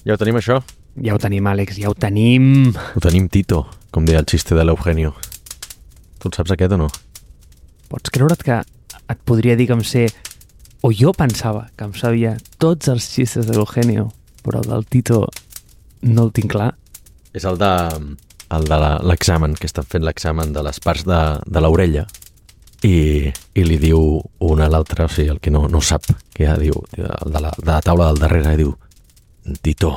Ja ho tenim, això? Ja ho tenim, Àlex, ja ho tenim. Ho tenim, Tito, com deia el xiste de l'Eugenio. Tu en saps aquest o no? Pots creure't que et podria dir que em sé... O jo pensava que em sabia tots els xistes de l'Eugenio, però el del Tito no el tinc clar. És el de, el de l'examen, que estan fent l'examen de les parts de, de l'orella i, i li diu una a l'altra, o sigui, el que no, no sap, que ja diu, el de la, de la taula del darrere, diu Tito,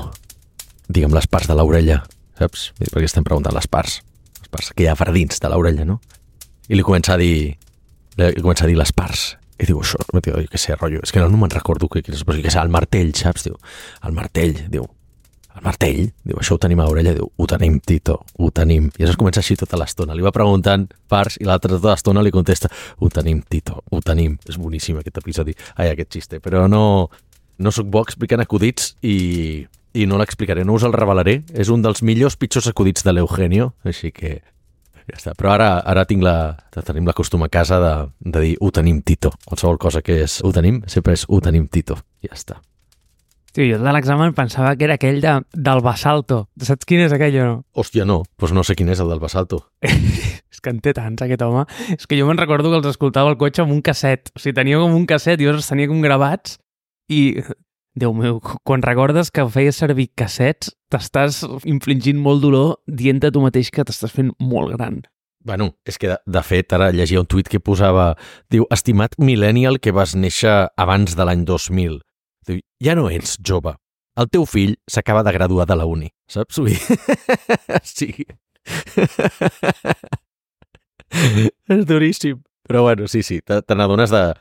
digue'm les parts de l'orella, saps? Perquè estem preguntant les parts, les parts que hi ha per dins de l'orella, no? I li comença a dir, li comença a dir les parts, i diu, això, tio, jo què sé, rotllo, és que no, no me'n recordo què, és, però què sé, el martell, saps? Diu, el martell, diu, el martell, diu, això ho tenim a l'orella, diu, ho tenim, Tito, ho tenim. I llavors comença així tota l'estona. Li va preguntant parts i l'altra tota l'estona li contesta, ho tenim, Tito, ho tenim. És boníssim aquest episodi, ai, aquest xiste, però no, no sóc bo explicant acudits i, i no l'explicaré, no us el revelaré. És un dels millors, pitjors acudits de l'Eugenio, així que ja està. Però ara, ara tinc la, tenim la costum a casa de, de dir ho tenim, Tito. Qualsevol cosa que és ho tenim, sempre és ho tenim, Tito. Ja està. Tio, jo de l'examen pensava que era aquell de, del Basalto. Saps quin és aquell o no? Hòstia, no, doncs no sé quin és el del Basalto. És que en té tants, aquest home. És que jo me'n recordo que els escoltava al cotxe amb un casset. O sigui, tenia com un casset i jo els tenia com gravats i... Déu meu, quan recordes que feies servir cassets, t'estàs infligint molt dolor dient a tu mateix que t'estàs fent molt gran. Bueno, és que de, de fet ara llegia un tuit que posava diu, estimat millennial que vas néixer abans de l'any 2000 diu, ja no ets jove. El teu fill s'acaba de graduar de la uni saps? Dir... sí. És duríssim. Però bueno, sí, sí, te, te n'adones de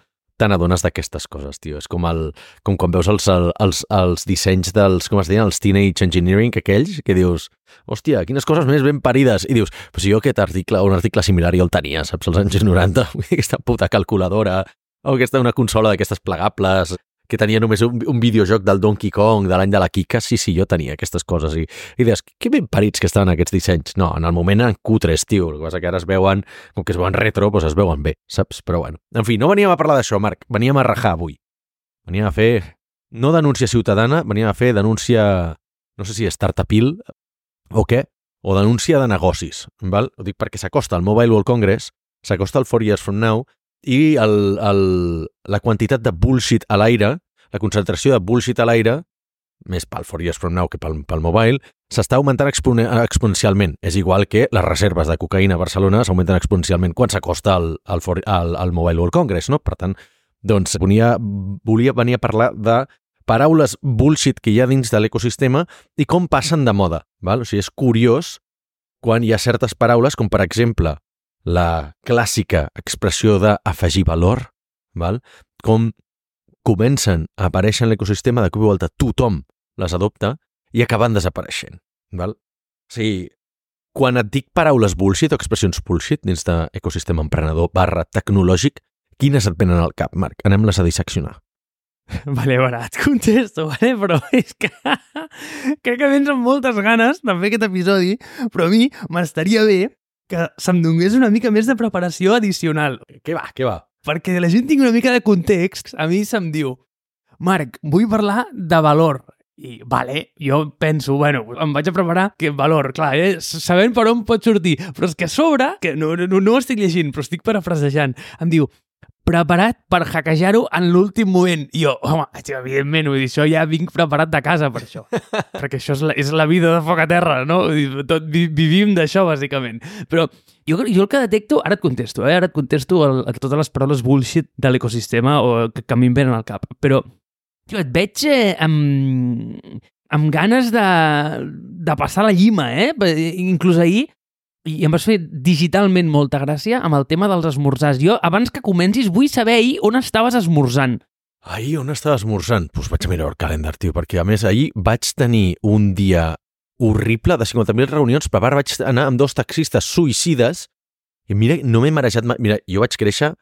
te n'adones d'aquestes coses, tio. És com, el, com quan veus els, els, els dissenys dels, com es deien, els Teenage Engineering, aquells, que dius, hòstia, quines coses més ben parides. I dius, però si jo aquest article, un article similar jo el tenia, saps, als anys 90, vull dir, aquesta puta calculadora, o aquesta una consola d'aquestes plegables, que tenia només un, un videojoc del Donkey Kong de l'any de la Kika, sí, sí, jo tenia aquestes coses i, i deies, que ben parits que estaven aquests dissenys. No, en el moment eren cutres, tio, el que passa que ara es veuen, com que es veuen retro, doncs es veuen bé, saps? Però bueno, en fi, no veníem a parlar d'això, Marc, veníem a rajar avui. Veníem a fer, no denúncia ciutadana, veníem a fer denúncia, no sé si startupil o què, o denúncia de negocis, val? Ho dic perquè s'acosta el Mobile World Congress, s'acosta el Four Years From Now, i el, el, la quantitat de bullshit a l'aire, la concentració de bullshit a l'aire, més pel Four Years From Now que pel, pel mobile, s'està augmentant expone, exponencialment. És igual que les reserves de cocaïna a Barcelona s'augmenten exponencialment quan s'acosta al, al, For- al, al Mobile World Congress, no? Per tant, doncs volia, volia venir a parlar de paraules bullshit que hi ha dins de l'ecosistema i com passen de moda. Val? O sigui, és curiós quan hi ha certes paraules, com per exemple la clàssica expressió d'afegir valor, val? com comencen a aparèixer en l'ecosistema de cop i volta tothom les adopta i acaben desapareixent. Val? O sigui, quan et dic paraules bullshit o expressions bullshit dins de ecosistema emprenedor barra tecnològic, quines et venen al cap, Marc? Anem-les a disseccionar. Vale, ara et contesto, vale? però és que crec que vens amb moltes ganes de fer aquest episodi, però a mi m'estaria bé que se'm donés una mica més de preparació addicional. Què va, què va? Perquè la gent tingui una mica de context, a mi se'm diu Marc, vull parlar de valor. I, vale, jo penso, bueno, em vaig a preparar que valor, clar, eh, sabent per on pot sortir, però és que a sobre, que no, no, no ho estic llegint, però estic parafrasejant, em diu, preparat per hackejar-ho en l'últim moment. I jo, home, evidentment, vull dir, això ja vinc preparat de casa per això. perquè això és la, és la vida de foc a terra, no? Dir, tot, vi, vivim d'això, bàsicament. Però jo, jo el que detecto, ara et contesto, eh? ara et contesto el, el, totes les paraules bullshit de l'ecosistema o que, que a mi em venen al cap, però tio, et veig eh, amb, amb ganes de, de passar la llima, eh? Inclús ahir i em vas fer digitalment molta gràcia amb el tema dels esmorzars. Jo, abans que comencis, vull saber ahir on estaves esmorzant. Ahir on estava esmorzant? Doncs pues vaig a mirar el calendar, tio, perquè a més ahir vaig tenir un dia horrible de 50.000 reunions, però ara vaig anar amb dos taxistes suïcides i mira, no m'he marejat mai. Mira, jo vaig créixer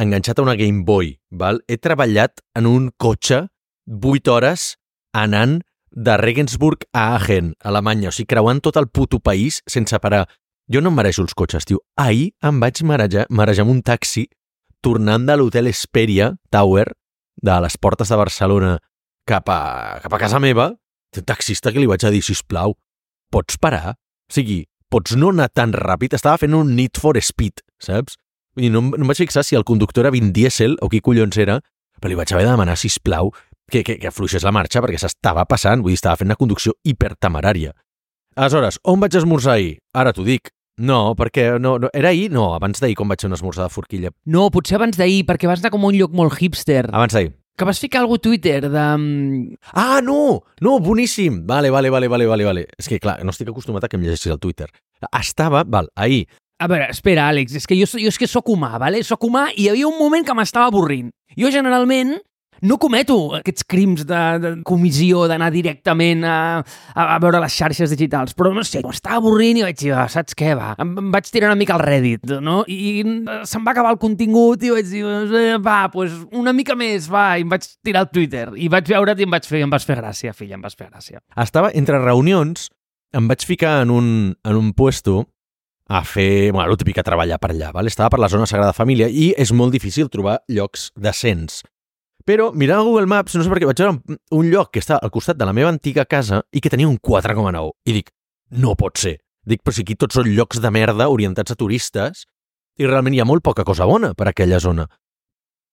enganxat a una Game Boy, val? He treballat en un cotxe 8 hores anant de Regensburg a Aachen, Alemanya, o sigui, creuant tot el puto país sense parar. Jo no em mereixo els cotxes, tio. Ahir em vaig marejar, marejar amb un taxi tornant de l'hotel Esperia Tower de les portes de Barcelona cap a, cap a casa meva un taxista que li vaig a dir, sisplau, pots parar? O sigui, pots no anar tan ràpid? Estava fent un Need for Speed, saps? Dir, no, no em vaig fixar si el conductor era Vin Diesel o qui collons era, però li vaig haver de demanar, sisplau, que, que, que afluixés la marxa perquè s'estava passant, vull dir, estava fent una conducció hipertemerària. Aleshores, on vaig esmorzar ahir? Ara t'ho dic. No, perquè no, no, era ahir? No, abans d'ahir com vaig fer un esmorzar de forquilla. No, potser abans d'ahir, perquè vas anar com a un lloc molt hipster. Abans d'ahir. Que vas ficar algú a Twitter de... mm, Ah, no! No, boníssim! Vale, vale, vale, vale, vale, vale. És que, clar, no estic acostumat a que em llegeixis el Twitter. Estava, val, ahir, A veure, espera, Àlex, és que jo, jo és que sóc humà, vale? Sóc humà i hi havia un moment que m'estava avorrint. Jo generalment no cometo aquests crims de, de comissió d'anar directament a, a, a veure les xarxes digitals, però no sé, m'estava avorrint i vaig dir, "Ah, saps què, va? Em, em vaig tirar una mica al Reddit, no? I eh, se'm va acabar el contingut i vaig dir, eh, va, pues una mica més, va, i em vaig tirar al Twitter. I vaig veure't i em vaig fer, em vas fer gràcia, filla, em vas fer gràcia. estava entre reunions, em vaig ficar en un, en un puesto a fer, bueno, el típic a treballar per allà, val? estava per la zona Sagrada Família i és molt difícil trobar llocs decents. Però mirant Google Maps, no sé per què, vaig veure un- un lloc que està al costat de la meva antiga casa i que tenia un 4,9. I dic, no pot ser. Dic, però si aquí tots són llocs de merda orientats a turistes i realment hi ha molt poca cosa bona per aquella zona.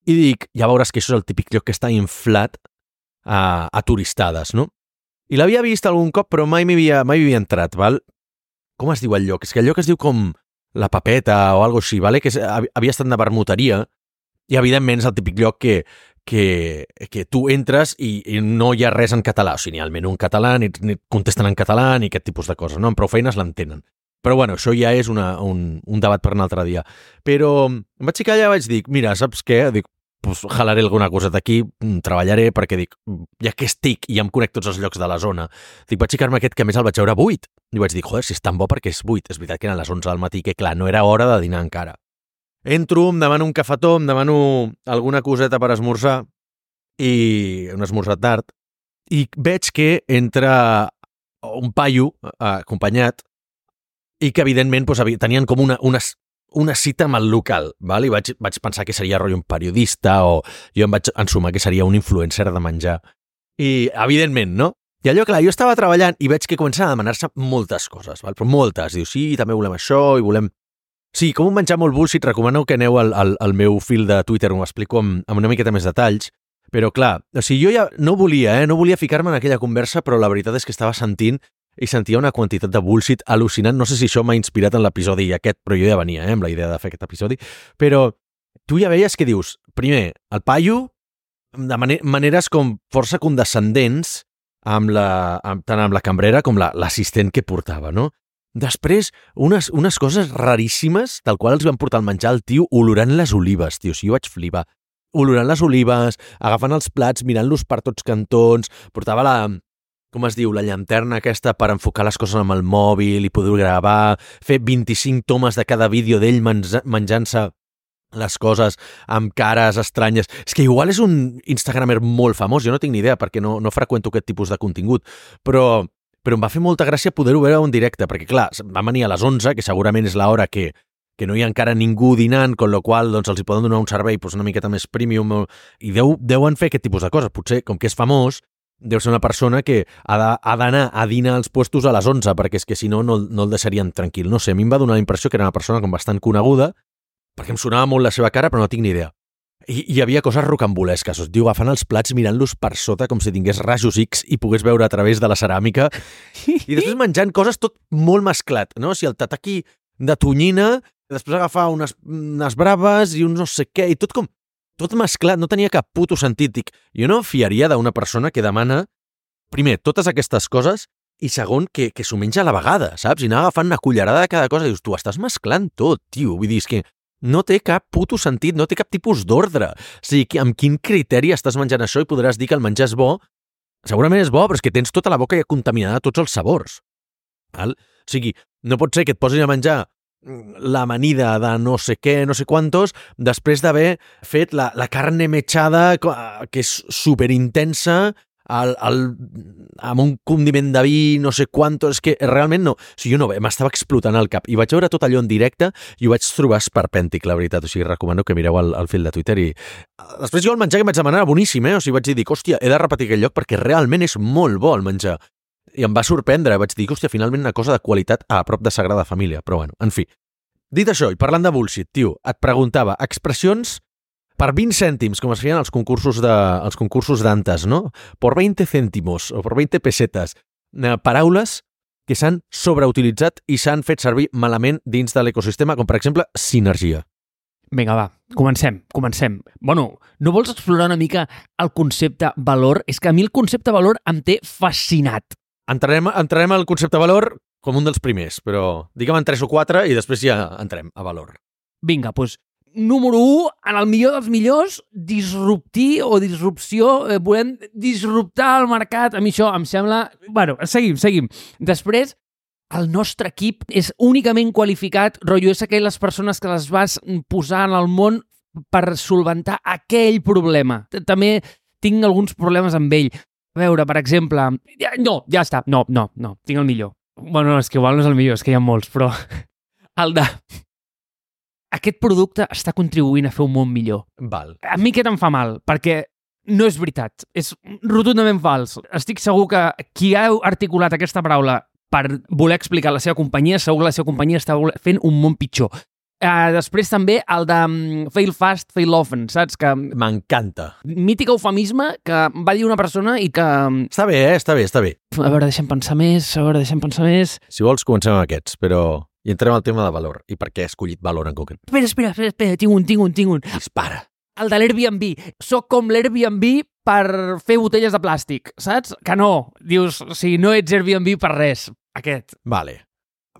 I dic, ja veuràs que això és el típic lloc que està inflat a, a turistades, no? I l'havia vist algun cop, però mai m'hi havia, mai havia entrat, val? Com es diu el lloc? És que el lloc es diu com la papeta o algo així, vale? que és, havia estat de vermuteria i evidentment és el típic lloc que, que, que tu entres i, i no hi ha res en català, o sigui, ni al menú en català, ni, ni contesten en català, ni aquest tipus de coses, no? Amb prou feines l'entenen. Però bueno, això ja és una, un, un debat per un altre dia. Però em vaig ficar allà i vaig dir, mira, saps què? Dic, pues, jalaré alguna cosa d'aquí, mm, treballaré, perquè dic, ja que estic i ja em conec tots els llocs de la zona, dic, vaig ficar-me aquest que més el vaig veure buit. I vaig dir, joder, si és tan bo perquè és buit. És veritat que eren les 11 del matí, que clar, no era hora de dinar encara. Entro, em demano un cafetó, em demano alguna coseta per esmorzar i un esmorzar tard i veig que entra un paio eh, acompanyat i que evidentment doncs, tenien com una, una, una cita amb el local, val? i vaig, vaig pensar que seria rotllo un periodista o jo em vaig ensumar que seria un influencer de menjar. I, evidentment, no? I allò, clar, jo estava treballant i veig que comencen a demanar-se moltes coses, val? però moltes. Diu, sí, també volem això i volem... Sí, com un menjar molt bullshit, recomano que aneu al, al, al meu fil de Twitter, ho explico amb, amb una miqueta més detalls, però clar, o sigui, jo ja no volia, eh? no volia ficar-me en aquella conversa, però la veritat és que estava sentint i sentia una quantitat de bullshit al·lucinant. No sé si això m'ha inspirat en l'episodi aquest, però jo ja venia eh, amb la idea de fer aquest episodi. Però tu ja veies que dius, primer, el paio, de mane maneres com força condescendents, amb la, amb, tant amb la cambrera com la- l'assistent la, que portava, no? Després, unes, unes coses raríssimes, tal qual els van portar el menjar al tio olorant les olives, tio, si jo vaig flipar. Olorant les olives, agafant els plats, mirant-los per tots cantons, portava la, com es diu, la llanterna aquesta per enfocar les coses amb el mòbil i poder gravar, fer 25 tomes de cada vídeo d'ell menja- menjant-se les coses amb cares estranyes. És que igual és un Instagramer molt famós, jo no tinc ni idea perquè no, no freqüento aquest tipus de contingut, però, però em va fer molta gràcia poder-ho veure en directe, perquè clar, va venir a les 11, que segurament és l'hora que, que no hi ha encara ningú dinant, con lo qual doncs, els hi poden donar un servei doncs, una miqueta més premium, i deu, deuen fer aquest tipus de coses. Potser, com que és famós, deu ser una persona que ha d'anar a dinar als puestos a les 11, perquè és que si no, no, no el deixarien tranquil. No sé, a mi em va donar la impressió que era una persona com bastant coneguda, perquè em sonava molt la seva cara, però no tinc ni idea. I hi havia coses rocambolesques, us diu, agafant els plats mirant-los per sota com si tingués rajos X i pogués veure a través de la ceràmica i després menjant coses tot molt mesclat, no? O sigui, el tataki de tonyina, després agafar unes, unes braves i un no sé què, i tot com tot mesclat, no tenia cap puto sentit. Dic, jo no em fiaria d'una persona que demana, primer, totes aquestes coses, i segon, que, que s'ho menja a la vegada, saps? I anar agafant una cullerada de cada cosa, i dius, tu estàs mesclant tot, tio. Vull dir, és que no té cap puto sentit, no té cap tipus d'ordre. O sigui, amb quin criteri estàs menjant això i podràs dir que el menjar és bo? Segurament és bo, però és que tens tota la boca ja contaminada tots els sabors. Val? O sigui, no pot ser que et posin a menjar mm, l'amanida de no sé què, no sé quantos, després d'haver fet la, la carne mechada, co- que és superintensa, el, el, amb un condiment de vi, no sé quanto, és que realment no, o sigui, jo no, m'estava explotant el cap. I vaig veure tot allò en directe i ho vaig trobar esperpèntic, la veritat, o sigui, recomano que mireu el, el fil de Twitter i després jo el menjar que vaig demanar era boníssim, eh? o sigui, vaig dir, hòstia, he de repetir aquell lloc perquè realment és molt bo el menjar. I em va sorprendre, vaig dir, hòstia, finalment una cosa de qualitat a prop de Sagrada Família, però bueno, en fi. Dit això, i parlant de bullshit, tio, et preguntava expressions per 20 cèntims, com es feien els concursos de, els concursos d'antes, no? Por 20 cèntimos o por 20 pesetes. Eh, paraules que s'han sobreutilitzat i s'han fet servir malament dins de l'ecosistema, com per exemple sinergia. Vinga, va, comencem, comencem. Bueno, no vols explorar una mica el concepte valor? És que a mi el concepte valor em té fascinat. Entrarem, entrarem al concepte valor com un dels primers, però digue'm en tres o quatre i després ja entrem a valor. Vinga, doncs número 1, en el millor dels millors, disruptir o disrupció, eh, volem disruptar el mercat. A mi això em sembla... bueno, seguim, seguim. Després, el nostre equip és únicament qualificat, rotllo, és aquelles persones que les vas posar en el món per solventar aquell problema. També tinc alguns problemes amb ell. A veure, per exemple... No, ja està. No, no, no. Tinc el millor. Bueno, és que igual no és el millor, és que hi ha molts, però... El de aquest producte està contribuint a fer un món millor. Val. A mi aquest em fa mal, perquè no és veritat. És rotundament fals. Estic segur que qui ha articulat aquesta paraula per voler explicar la seva companyia, segur que la seva companyia està fent un món pitjor. Uh, després també el de um, fail fast, fail often, saps? Que M'encanta. mític eufemisme que va dir una persona i que... Està bé, eh? Està bé, està bé. A veure, deixem pensar més, a veure, deixem pensar més... Si vols, comencem amb aquests, però... I entrem al tema de valor. I per què he escollit valor en concret. Espera, espera, espera, espera, tinc un, tinc un, tinc un. Dispara. El de l'Airbnb. Soc com l'Airbnb per fer botelles de plàstic, saps? Que no. Dius, o sigui, no ets Airbnb per res. Aquest. Vale.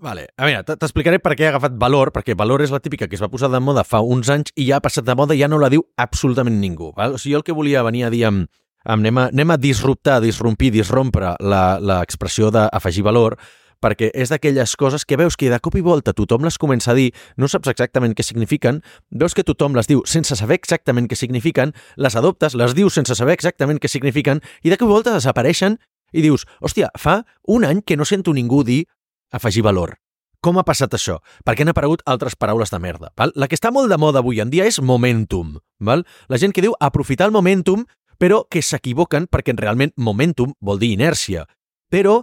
Vale. A veure, t'explicaré per què he agafat valor, perquè valor és la típica que es va posar de moda fa uns anys i ja ha passat de moda i ja no la diu absolutament ningú. Val? O sigui, jo el que volia venir a dir amb, amb anem, a, anem a disruptar, disrompir, disrompre l'expressió d'afegir valor, perquè és d'aquelles coses que veus que de cop i volta tothom les comença a dir, no saps exactament què signifiquen, veus que tothom les diu sense saber exactament què signifiquen, les adoptes, les dius sense saber exactament què signifiquen, i de cop i volta desapareixen i dius, hòstia, fa un any que no sento ningú dir afegir valor. Com ha passat això? Per què han aparegut altres paraules de merda? Val? La que està molt de moda avui en dia és momentum. Val? La gent que diu aprofitar el momentum, però que s'equivoquen perquè realment momentum vol dir inèrcia. Però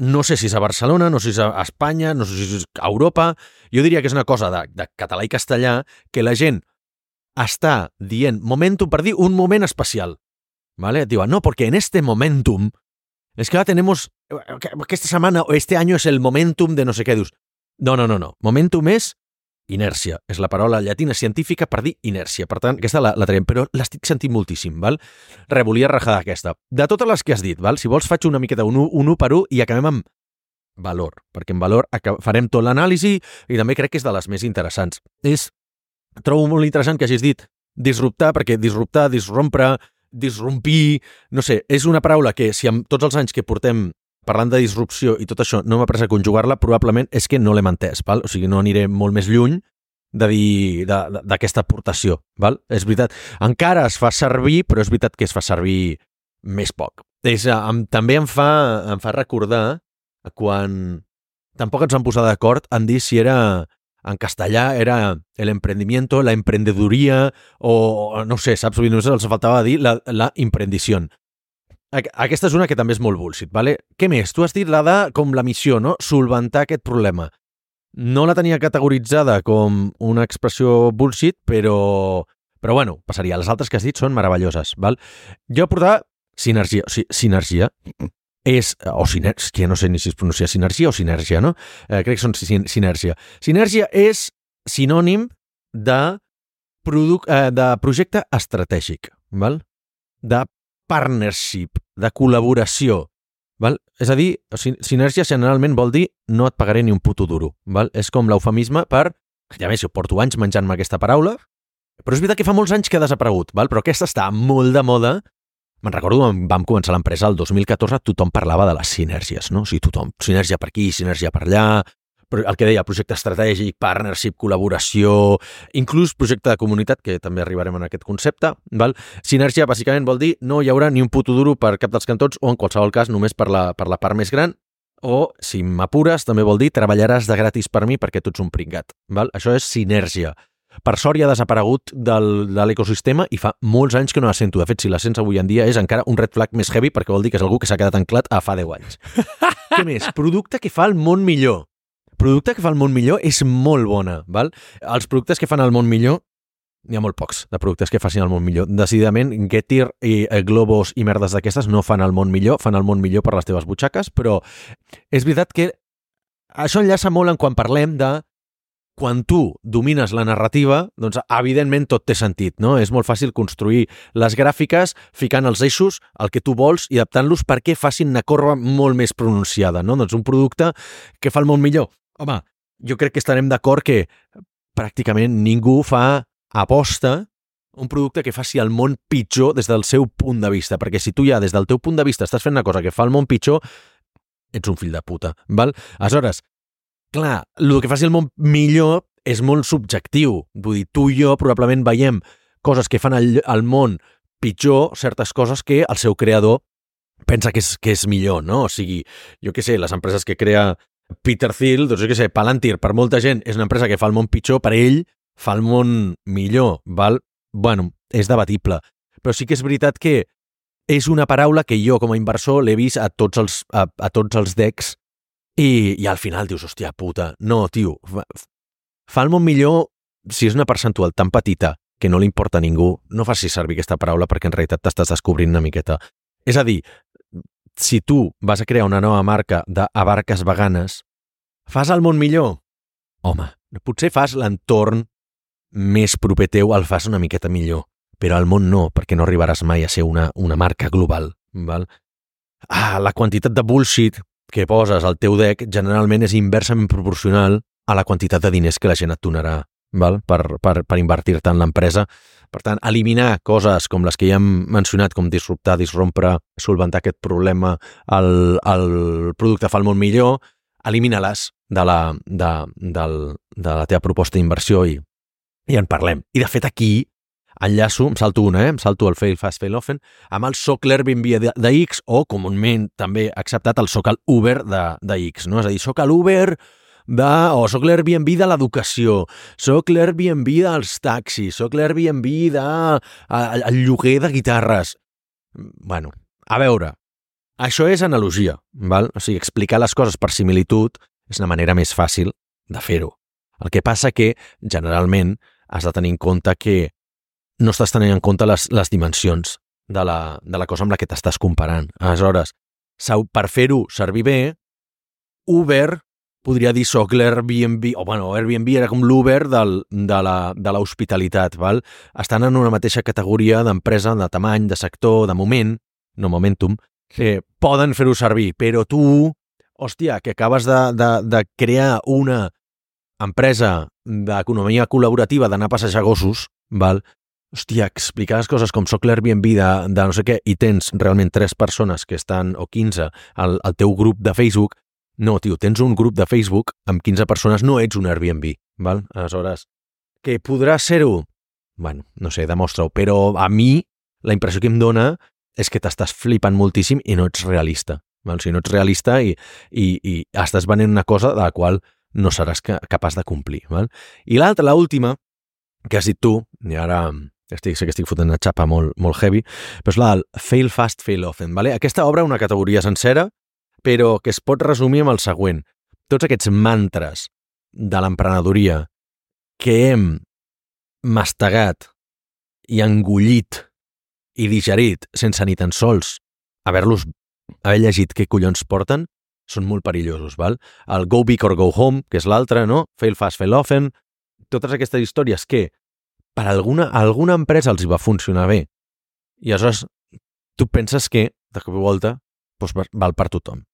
no sé si és a Barcelona, no sé si és a Espanya, no sé si és a Europa. Jo diria que és una cosa de, de català i que la gent està dient momentum per dir un moment especial. ¿Vale? Diuen, no, porque en este momentum es que ahora tenemos que esta semana o este año es el momentum de no sé què. Dius, no, no, no, no. Momentum és inèrcia. És la paraula llatina científica per dir inèrcia. Per tant, aquesta la, la traiem, però l'estic sentint moltíssim, val? Re, volia rajar d'aquesta. De totes les que has dit, val? Si vols faig una miqueta un, un 1 per 1 i acabem amb valor, perquè en valor farem tot l'anàlisi i també crec que és de les més interessants. És, trobo molt interessant que hagis dit disruptar, perquè disruptar, disrompre, disrompir, no sé, és una paraula que si amb tots els anys que portem parlant de disrupció i tot això no m'ha après a conjugar-la, probablement és que no l'hem entès, val? o sigui, no aniré molt més lluny de dir d'aquesta aportació. Val? És veritat, encara es fa servir, però és veritat que es fa servir més poc. És, em, també em fa, em fa recordar quan tampoc ens vam posar d'acord en dir si era en castellà era el emprendimiento, la emprendeduria o no sé, saps? Només els faltava dir la, la imprendició. Aquesta és una que també és molt bullshit, ¿vale? Què més? Tu has dit la de com la missió, no? Solventar aquest problema. No la tenia categoritzada com una expressió bullshit, però, però bueno, passaria. Les altres que has dit són meravelloses, val? Jo portava sinergia. O sigui, sinergia és, o sinergia, no sé ni si es pronuncia sinergia o sinergia, no? Eh, crec que són sin sinergia. Sinergia és sinònim de, eh, de projecte estratègic, val? de partnership, de col·laboració. Val? És a dir, sinergia generalment vol dir no et pagaré ni un puto duro. Val? És com l'eufemisme per... Ja més, jo porto anys menjant-me aquesta paraula, però és veritat que fa molts anys que ha desaparegut, val? però aquesta està molt de moda. Me'n recordo quan vam començar l'empresa el 2014, tothom parlava de les sinergies, no? O sigui, tothom, sinergia per aquí, sinergia per allà, el que deia, projecte estratègic, partnership, col·laboració, inclús projecte de comunitat, que també arribarem en aquest concepte. Val? Sinergia, bàsicament, vol dir no hi haurà ni un puto duro per cap dels cantons o, en qualsevol cas, només per la, per la part més gran o, si m'apures, també vol dir treballaràs de gratis per mi perquè tu ets un pringat. Val? Això és sinergia. Per sort ja ha desaparegut del, de l'ecosistema i fa molts anys que no la sento. De fet, si la sents avui en dia és encara un red flag més heavy perquè vol dir que és algú que s'ha quedat anclat a fa 10 anys. Què més? Producte que fa el món millor. Producte que fa el món millor és molt bona. Val? Els productes que fan el món millor n'hi ha molt pocs de productes que facin el món millor. Decididament, Getir i eh, Globos i merdes d'aquestes no fan el món millor, fan el món millor per les teves butxaques, però és veritat que això enllaça molt en quan parlem de quan tu domines la narrativa, doncs evidentment tot té sentit, no? És molt fàcil construir les gràfiques ficant els eixos, el que tu vols i adaptant-los perquè facin una corba molt més pronunciada, no? Doncs un producte que fa el món millor. Home, jo crec que estarem d'acord que pràcticament ningú fa aposta un producte que faci el món pitjor des del seu punt de vista, perquè si tu ja des del teu punt de vista estàs fent una cosa que fa el món pitjor, ets un fill de puta, val? Aleshores, clar, el que faci el món millor és molt subjectiu. Vull dir, tu i jo probablement veiem coses que fan el, el món pitjor, certes coses que el seu creador pensa que és, que és millor, no? O sigui, jo què sé, les empreses que crea Peter Thiel, doncs jo què sé, Palantir, per molta gent és una empresa que fa el món pitjor, per ell fa el món millor, val? Bueno, és debatible. Però sí que és veritat que és una paraula que jo, com a inversor, l'he vist a tots els, a, a tots els decks i, i al final dius, hòstia puta, no, tio, fa, fa el món millor si és una percentual tan petita que no li importa a ningú, no facis servir aquesta paraula perquè en realitat t'estàs descobrint una miqueta. És a dir, si tu vas a crear una nova marca d'abarques veganes, fas el món millor? Home, potser fas l'entorn més proper teu el fas una miqueta millor, però al món no, perquè no arribaràs mai a ser una, una marca global. Val? Ah, la quantitat de bullshit que poses al teu deck generalment és inversament proporcional a la quantitat de diners que la gent et donarà val? per, per, per invertir-te en l'empresa. Per tant, eliminar coses com les que ja hem mencionat, com disruptar, disrompre, solventar aquest problema, el, el producte fa el món millor, elimina-les de, la, de, de, de la teva proposta d'inversió i, i en parlem. I de fet aquí enllaço, em salto una, eh? em salto el fail fast, fail often, amb el soc l'Airbnb de, X o, comúment també acceptat, el soc l'Uber de, de X. No? És a dir, soc l'Uber de, o soc l'Airbnb de l'educació, soc l'Airbnb dels taxis, soc l'Airbnb de el lloguer de guitarres. Bueno, a veure, això és analogia, val? o sigui, explicar les coses per similitud és una manera més fàcil de fer-ho. El que passa que, generalment, has de tenir en compte que no estàs tenint en compte les, les dimensions de la, de la cosa amb la que t'estàs comparant. Aleshores, per fer-ho servir bé, Uber podria dir soc l'Airbnb, o bueno, Airbnb era com l'Uber de l'hospitalitat, val? Estan en una mateixa categoria d'empresa, de tamany, de sector, de moment, no momentum, que poden fer-ho servir, però tu, hòstia, que acabes de, de, de crear una empresa d'economia col·laborativa d'anar a passejar gossos, val? hòstia, explicar les coses com soc l'Airbnb de, de no sé què i tens realment tres persones que estan, o 15, al, al teu grup de Facebook, no, tio, tens un grup de Facebook amb 15 persones, no ets un Airbnb, val? Aleshores, que podrà ser-ho? Bueno, no sé, demostra-ho, però a mi la impressió que em dona és que t'estàs flipant moltíssim i no ets realista. Val? O sigui, no ets realista i, i, i estàs venent una cosa de la qual no seràs capaç de complir. Val? I l'altra, l'última, que has dit tu, i ara estic, sé que estic fotent una xapa molt, molt heavy, però és la del fail fast, fail often. Vale? Aquesta obra una categoria sencera, però que es pot resumir amb el següent. Tots aquests mantres de l'emprenedoria que hem mastegat i engullit i digerit sense ni tan sols haver-los haver llegit què collons porten, són molt perillosos, val? El go big or go home, que és l'altre, no? Fail fast, fail often, totes aquestes històries que per alguna, alguna empresa els hi va funcionar bé. I aleshores tu penses que, de cop i volta, doncs val per tothom.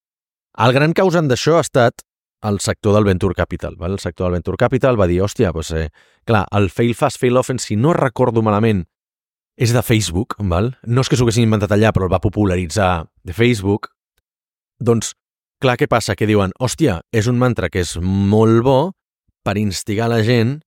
El gran causant d'això ha estat el sector del Venture Capital. Val? El sector del Venture Capital va dir, hòstia, doncs, eh, clar, el fail fast, fail often, si no recordo malament, és de Facebook, val? no és que s'ho haguessin inventat allà, però el va popularitzar de Facebook, doncs Clar, què passa? Que diuen, hòstia, és un mantra que és molt bo per instigar la gent,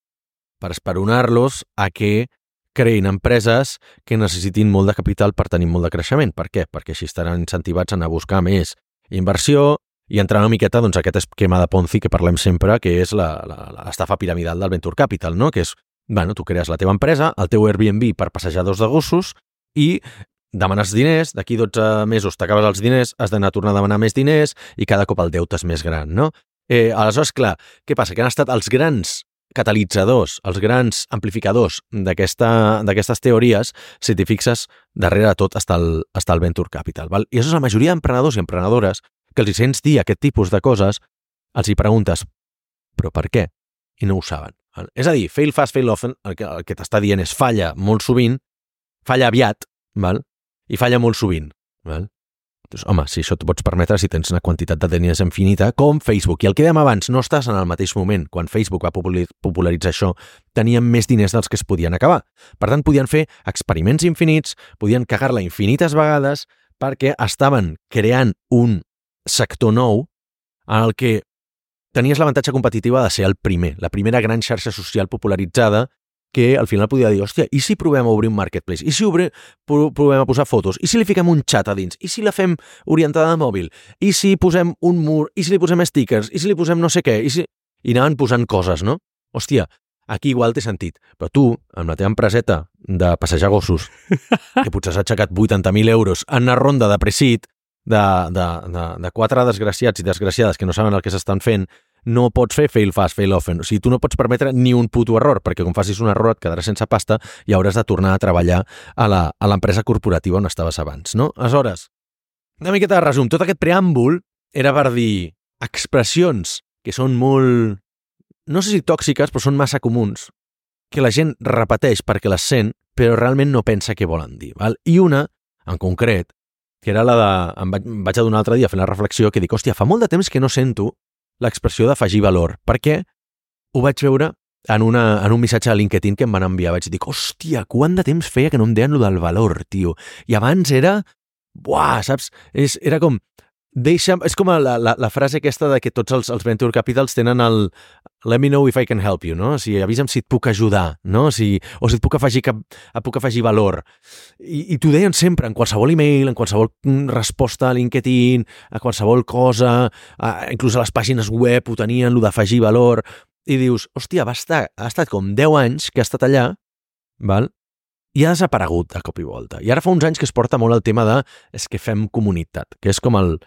per esperonar-los a que creïn empreses que necessitin molt de capital per tenir molt de creixement. Per què? Perquè així estaran incentivats a anar a buscar més inversió i entrar una miqueta doncs, aquest esquema de Ponzi que parlem sempre, que és l'estafa piramidal del Venture Capital, no? que és, bueno, tu crees la teva empresa, el teu Airbnb per passejadors de gossos i demanes diners, d'aquí 12 mesos t'acabes els diners, has d'anar a tornar a demanar més diners i cada cop el deute és més gran, no? Eh, aleshores, clar, què passa? Que han estat els grans catalitzadors, els grans amplificadors d'aquestes teories, si t'hi fixes, darrere de tot està el, està el Venture Capital. Val? I això és la majoria d'emprenedors i emprenedores que els hi sents dir aquest tipus de coses, els hi preguntes, però per què? I no ho saben. Val? És a dir, fail fast, fail often, el que, que t'està dient és falla molt sovint, falla aviat, val? i falla molt sovint. Val? Doncs, home, si això t'ho pots permetre si tens una quantitat de diners infinita, com Facebook. I el que dèiem abans, no estàs en el mateix moment. Quan Facebook va popularitzar això, tenien més diners dels que es podien acabar. Per tant, podien fer experiments infinits, podien cagar-la infinites vegades, perquè estaven creant un sector nou en el que tenies l'avantatge competitiva de ser el primer, la primera gran xarxa social popularitzada que al final podia dir, hòstia, i si provem a obrir un marketplace? I si obre, provem a posar fotos? I si li fiquem un xat a dins? I si la fem orientada a mòbil? I si posem un mur? I si li posem stickers? I si li posem no sé què? I, si... I anaven posant coses, no? Hòstia, aquí igual té sentit. Però tu, amb la teva empreseta de passejar gossos, que potser s'ha aixecat 80.000 euros en una ronda de presit de, de, de, de quatre desgraciats i desgraciades que no saben el que s'estan fent, no pots fer fail fast, fail often. O sigui, tu no pots permetre ni un puto error, perquè com facis un error et quedaràs sense pasta i hauràs de tornar a treballar a l'empresa corporativa on estaves abans, no? Aleshores, una miqueta de resum. Tot aquest preàmbul era per dir expressions que són molt... no sé si tòxiques, però són massa comuns, que la gent repeteix perquè les sent, però realment no pensa què volen dir. Val? I una, en concret, que era la de... Em vaig, adonar l'altre dia fent la reflexió que dic, hòstia, fa molt de temps que no sento l'expressió d'afegir valor, perquè ho vaig veure en, una, en un missatge a LinkedIn que em van enviar. Vaig dir, hòstia, quant de temps feia que no em deien lo del valor, tio. I abans era... Buah, saps? És, era com, deixa, és com la, la, la frase aquesta de que tots els, els venture capitals tenen el let me know if I can help you, no? O sigui, avisa'm si et puc ajudar, no? O, sigui, o si et puc afegir, cap, puc afegir valor. I, i t'ho deien sempre, en qualsevol email, en qualsevol mm, resposta a LinkedIn, a qualsevol cosa, a, inclús a les pàgines web ho tenien, lo d'afegir valor, i dius, hòstia, va estar, ha estat com 10 anys que ha estat allà, val? i ha desaparegut a cop i volta. I ara fa uns anys que es porta molt el tema de és que fem comunitat, que és com el,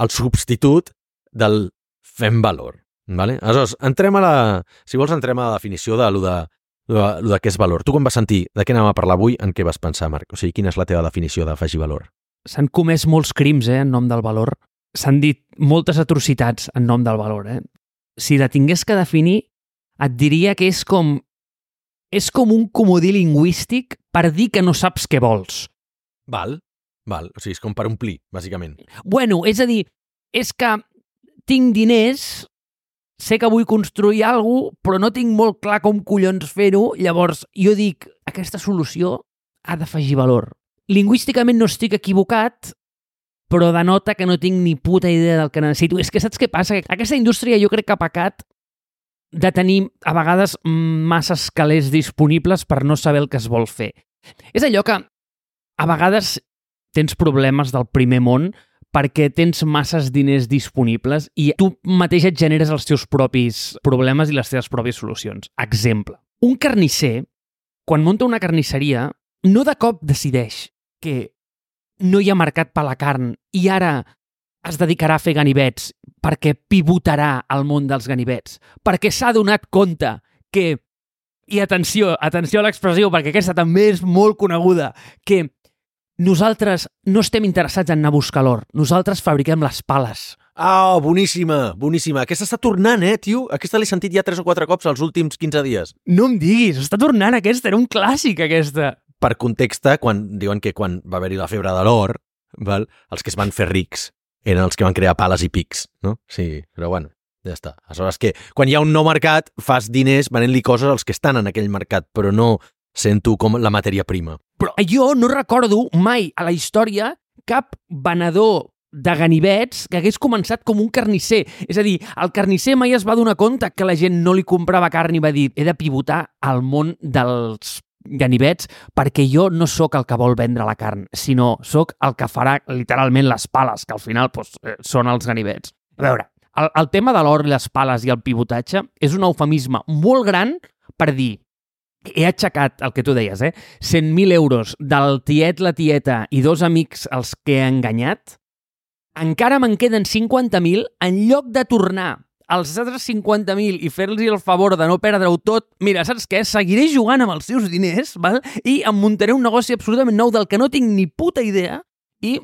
el substitut del fem valor. Vale? Aleshores, entrem a la... Si vols, entrem a la definició de lo de, lo de, de què és valor. Tu quan vas sentir de què anem a parlar avui, en què vas pensar, Marc? O sigui, quina és la teva definició d'afegir valor? S'han comès molts crims eh, en nom del valor. S'han dit moltes atrocitats en nom del valor. Eh? Si la tingués que definir, et diria que és com és com un comodí lingüístic per dir que no saps què vols. Val, val. O sigui, és com per omplir, bàsicament. Bueno, és a dir, és que tinc diners, sé que vull construir alguna cosa, però no tinc molt clar com collons fer-ho, llavors jo dic, aquesta solució ha d'afegir valor. Lingüísticament no estic equivocat, però denota que no tinc ni puta idea del que necessito. És que saps què passa? Aquesta indústria jo crec que ha pecat de tenir a vegades massa calés disponibles per no saber el que es vol fer. És allò que a vegades tens problemes del primer món perquè tens masses diners disponibles i tu mateix et generes els teus propis problemes i les teves pròpies solucions. Exemple, un carnisser, quan munta una carnisseria, no de cop decideix que no hi ha mercat per la carn i ara es dedicarà a fer ganivets perquè pivotarà al món dels ganivets, perquè s'ha donat compte que, i atenció, atenció a l'expressió, perquè aquesta també és molt coneguda, que nosaltres no estem interessats en anar a buscar l'or, nosaltres fabriquem les pales. Ah, oh, boníssima, boníssima. Aquesta està tornant, eh, tio? Aquesta l'he sentit ja tres o quatre cops els últims 15 dies. No em diguis, està tornant aquesta, era un clàssic aquesta. Per context, quan diuen que quan va haver-hi la febre de l'or, val, els que es van fer rics eren els que van crear pales i pics, no? Sí, però bueno, ja està. Aleshores que quan hi ha un nou mercat, fas diners venent-li coses als que estan en aquell mercat, però no sent tu com la matèria prima. Però jo no recordo mai a la història cap venedor de ganivets que hagués començat com un carnisser. És a dir, el carnisser mai es va donar compte que la gent no li comprava carn i va dir he de pivotar al món dels ganivets perquè jo no sóc el que vol vendre la carn, sinó sóc el que farà literalment les pales, que al final doncs, eh, són els ganivets. A veure, el, el tema de l'or, les pales i el pivotatge és un eufemisme molt gran per dir he aixecat el que tu deies, eh? 100.000 euros del tiet, la tieta i dos amics els que he enganyat, encara me'n queden 50.000 en lloc de tornar els altres 50.000 i fer-los el favor de no perdre-ho tot, mira, saps què? Seguiré jugant amb els seus diners, val? i em muntaré un negoci absolutament nou del que no tinc ni puta idea i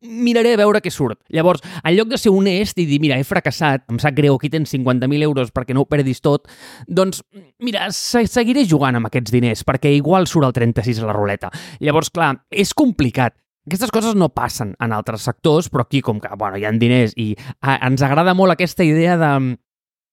miraré a veure què surt. Llavors, en lloc de ser honest i dir, mira, he fracassat, em sap greu, aquí tens 50.000 euros perquè no ho perdis tot, doncs, mira, se seguiré jugant amb aquests diners perquè igual surt el 36 a la ruleta. Llavors, clar, és complicat. Aquestes coses no passen en altres sectors, però aquí, com que bueno, hi ha diners i a, ens agrada molt aquesta idea de,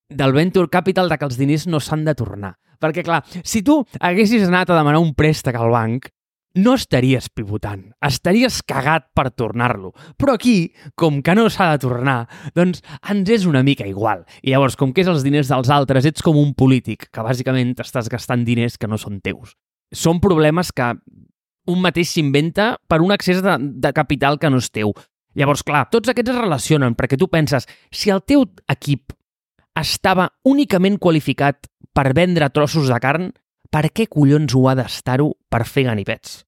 del venture capital de que els diners no s'han de tornar. Perquè, clar, si tu haguessis anat a demanar un préstec al banc, no estaries pivotant, estaries cagat per tornar-lo. Però aquí, com que no s'ha de tornar, doncs ens és una mica igual. I llavors, com que és els diners dels altres, ets com un polític, que bàsicament t'estàs gastant diners que no són teus. Són problemes que un mateix s'inventa per un accés de, de capital que no és teu. Llavors, clar, tots aquests es relacionen perquè tu penses, si el teu equip estava únicament qualificat per vendre trossos de carn, per què collons ho ha d'estar-ho per fer ganivets?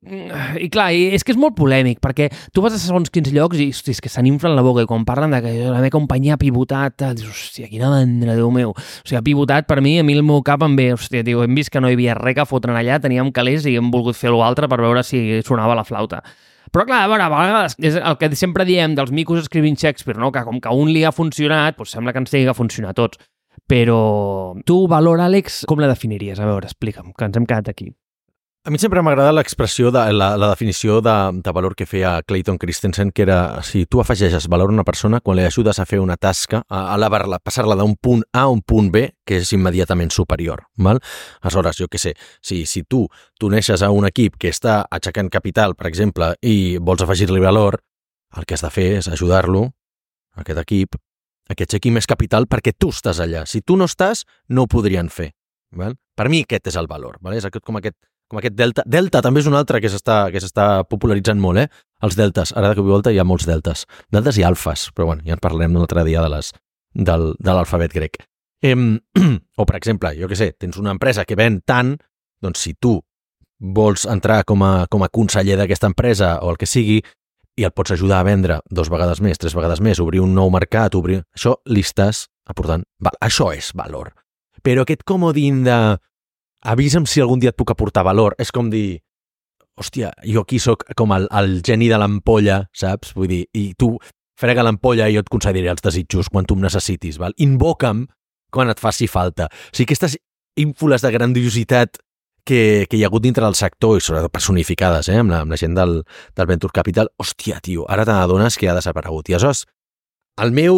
I clar, és que és molt polèmic, perquè tu vas a segons quins llocs i, hosti, és que se n'inflen la boca i quan parlen de que la meva companyia ha pivotat, dius, hòstia, quina mandra, Déu meu. O sigui, ha pivotat per mi, a mi el meu cap em ve, hòstia, tio, hem vist que no hi havia res que fotren allà, teníem calés i hem volgut fer l'altre per veure si sonava la flauta. Però clar, a veure, a vegades és el que sempre diem dels micos escrivint Shakespeare, no? que com que un li ha funcionat, doncs sembla que ens tingui que funcionar tots. Però tu, valor, Àlex, com la definiries? A veure, explica'm, que ens hem quedat aquí. A mi sempre m'agrada l'expressió, de, la, la definició de, de valor que feia Clayton Christensen, que era si tu afegeixes valor a una persona quan li ajudes a fer una tasca, a elevar-la, passar-la d'un punt A a un punt B, que és immediatament superior. Val? Aleshores, jo què sé, si, si tu t'uneixes a un equip que està aixecant capital, per exemple, i vols afegir-li valor, el que has de fer és ajudar-lo, aquest equip, a que aixequi més capital perquè tu estàs allà. Si tu no estàs, no ho podrien fer. Val? Per mi aquest és el valor. Val? És aquest, com aquest com aquest delta. Delta també és un altre que s'està popularitzant molt, eh? Els deltes. Ara de cop i volta hi ha molts deltes. Deltes i alfes, però bueno, ja en parlarem un altre dia de les, del, de l'alfabet grec. Em, o, per exemple, jo que sé, tens una empresa que ven tant, doncs si tu vols entrar com a, com a conseller d'aquesta empresa o el que sigui, i el pots ajudar a vendre dos vegades més, tres vegades més, obrir un nou mercat, obrir... Això li estàs aportant... Val, això és valor. Però aquest comodín de avisa'm si algun dia et puc aportar valor. És com dir, hòstia, jo aquí sóc com el, el geni de l'ampolla, saps? Vull dir, i tu frega l'ampolla i jo et concediré els desitjos quan tu em necessitis, val? Invoca'm quan et faci falta. O sigui, aquestes ínfules de grandiositat que, que hi ha hagut dintre del sector i sobretot personificades eh, amb, la, amb la gent del, del Venture Capital, hòstia, tio, ara te n'adones que ha desaparegut. I aleshores, el meu...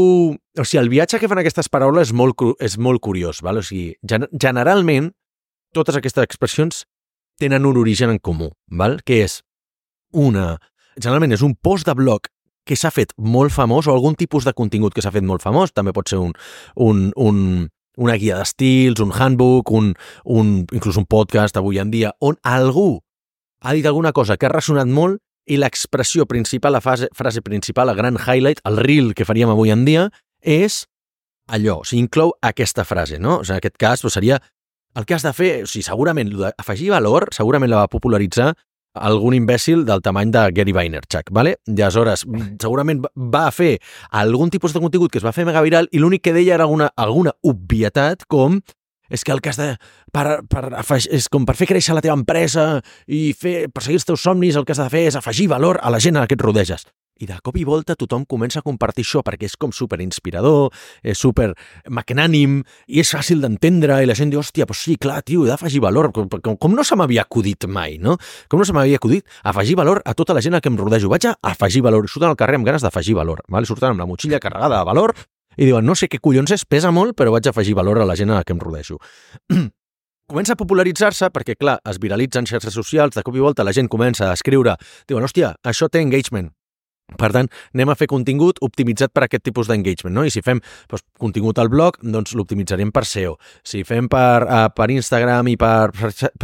O sigui, el viatge que fan aquestes paraules és molt, és molt curiós, val? O sigui, gen generalment totes aquestes expressions tenen un origen en comú, val? que és una... Generalment és un post de blog que s'ha fet molt famós o algun tipus de contingut que s'ha fet molt famós, també pot ser un, un, un, una guia d'estils, un handbook, un, un, inclús un podcast avui en dia, on algú ha dit alguna cosa que ha ressonat molt i l'expressió principal, la frase, frase principal, el gran highlight, el reel que faríem avui en dia, és allò, o sigui, inclou aquesta frase, no? O sigui, en aquest cas doncs, seria el que has de fer, o sigui, segurament, afegir valor, segurament la va popularitzar algun imbècil del tamany de Gary Vaynerchuk, ¿vale? I aleshores, segurament va fer algun tipus de contingut que es va fer mega viral i l'únic que deia era alguna, alguna obvietat com és que el que has de... Per, per, és com per fer créixer la teva empresa i fer, perseguir els teus somnis, el que has de fer és afegir valor a la gent a la que et rodeges. I de cop i volta tothom comença a compartir això perquè és com super inspirador, és super magnànim i és fàcil d'entendre i la gent diu, hòstia, doncs sí, clar, tio, he d'afegir valor. Com, com, com no se m'havia acudit mai, no? Com no se m'havia acudit afegir valor a tota la gent a que em rodejo. Vaig a afegir valor. Surten al carrer amb ganes d'afegir valor. Vale? Surten amb la motxilla carregada de valor i diuen, no sé què collons és, pesa molt, però vaig a afegir valor a la gent a la que em rodejo. comença a popularitzar-se perquè, clar, es viralitzen xarxes socials, de cop i volta la gent comença a escriure, diuen, hòstia, això té engagement, Per tant, anem a fer contingut optimitzat per aquest tipus d'engagement, no? I si fem doncs, contingut al blog, doncs l'optimitzarem per SEO. Si fem per, uh, per Instagram i per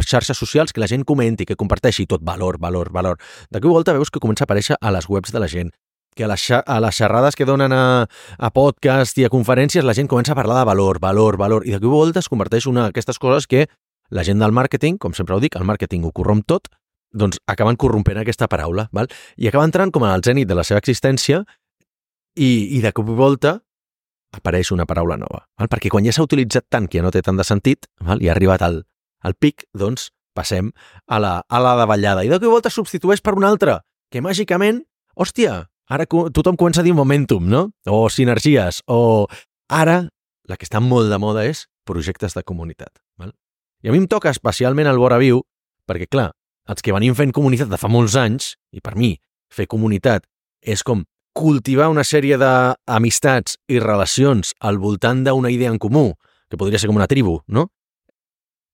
xarxes socials, que la gent comenti, que comparteixi tot valor, valor, valor. De i volta veus que comença a aparèixer a les webs de la gent que a les, a les xerrades que donen a, a podcast i a conferències la gent comença a parlar de valor, valor, valor, i de i volta es converteix una d'aquestes coses que la gent del màrqueting, com sempre ho dic, el màrqueting ho corromp tot, doncs acaben corrompent aquesta paraula, val? i acaba entrant com al zènit de la seva existència i, i de cop i volta apareix una paraula nova. Val? Perquè quan ja s'ha utilitzat tant que ja no té tant de sentit, val? i ha arribat al, al pic, doncs passem a la, a la davallada. I de cop i volta substitueix per una altra, que màgicament, hòstia, ara tothom comença a dir momentum, no? O sinergies, o ara la que està molt de moda és projectes de comunitat. Val? I a mi em toca especialment el vora viu, perquè clar, els que venim fent comunitat de fa molts anys, i per mi fer comunitat és com cultivar una sèrie d'amistats i relacions al voltant d'una idea en comú, que podria ser com una tribu, no?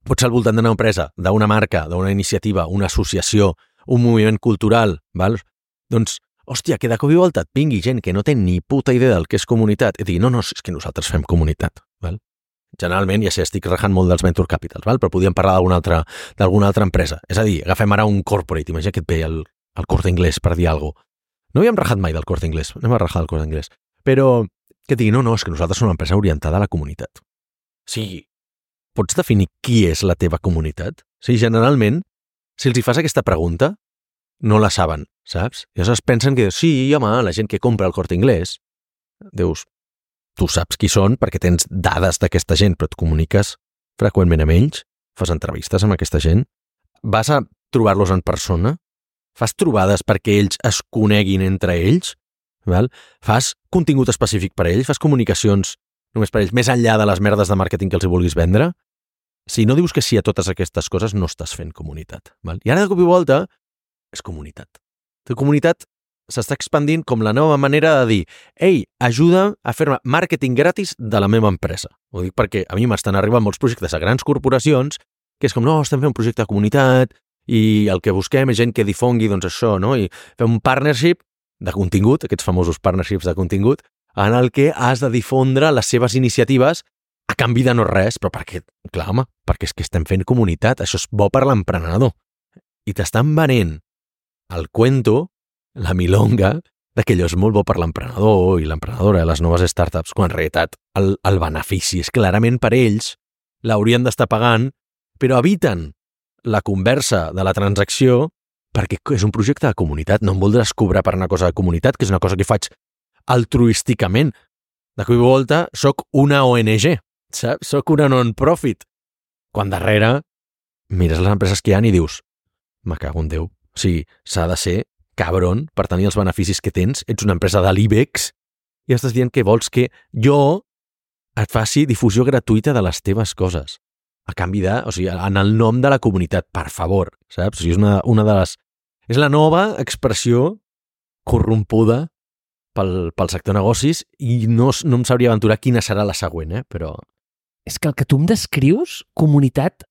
Pot ser al voltant d'una empresa, d'una marca, d'una iniciativa, una associació, un moviment cultural, val? Doncs, hòstia, que de cop i volta et vingui gent que no té ni puta idea del que és comunitat i digui, no, no, és que nosaltres fem comunitat, val? Generalment, ja sé, estic rajant molt dels venture capitals, val? però podríem parlar d'alguna altra, altra empresa. És a dir, agafem ara un corporate, imagina que et ve el, el corte inglès per dir alguna cosa. No havíem rajat mai del corte inglès, anem a rajar del corte inglès. Però que et digui, no, no, és que nosaltres som una empresa orientada a la comunitat. Sí, pots definir qui és la teva comunitat? Sí, generalment, si els hi fas aquesta pregunta, no la saben, saps? I llavors pensen que, sí, home, la gent que compra el corte inglès, dius, tu saps qui són perquè tens dades d'aquesta gent, però et comuniques freqüentment amb ells, fas entrevistes amb aquesta gent, vas a trobar-los en persona, fas trobades perquè ells es coneguin entre ells, val? fas contingut específic per a ells, fas comunicacions només per a ells, més enllà de les merdes de màrqueting que els hi vulguis vendre, si no dius que sí a totes aquestes coses, no estàs fent comunitat. Val? I ara, de cop i volta, és comunitat. La comunitat s'està expandint com la nova manera de dir ei, ajuda a fer màrqueting gratis de la meva empresa. Ho dic perquè a mi m'estan arribant molts projectes a grans corporacions que és com, no, estem fent un projecte de comunitat i el que busquem és gent que difongui doncs això, no? I fem un partnership de contingut, aquests famosos partnerships de contingut, en el que has de difondre les seves iniciatives a canvi de no res, però perquè, clar, home, perquè és que estem fent comunitat, això és bo per l'emprenedor. I t'estan venent el cuento, la milonga, de que és molt bo per l'emprenedor i l'emprenedora, les noves startups, quan en realitat el, el benefici és clarament per ells, l'haurien d'estar pagant, però eviten la conversa de la transacció perquè és un projecte de comunitat, no em voldràs cobrar per una cosa de comunitat, que és una cosa que faig altruísticament. De cop i volta, sóc una ONG, saps? Sóc una non-profit. Quan darrere mires les empreses que hi ha i dius me cago en Déu. O sigui, s'ha de ser cabron per tenir els beneficis que tens. Ets una empresa de l'IBEX i estàs dient que vols que jo et faci difusió gratuïta de les teves coses. A canvi de, o sigui, en el nom de la comunitat, per favor, saps? O sigui, és una, una de les... És la nova expressió corrompuda pel, pel sector negocis i no, no em sabria aventurar quina serà la següent, eh? però És que el que tu em descrius, comunitat,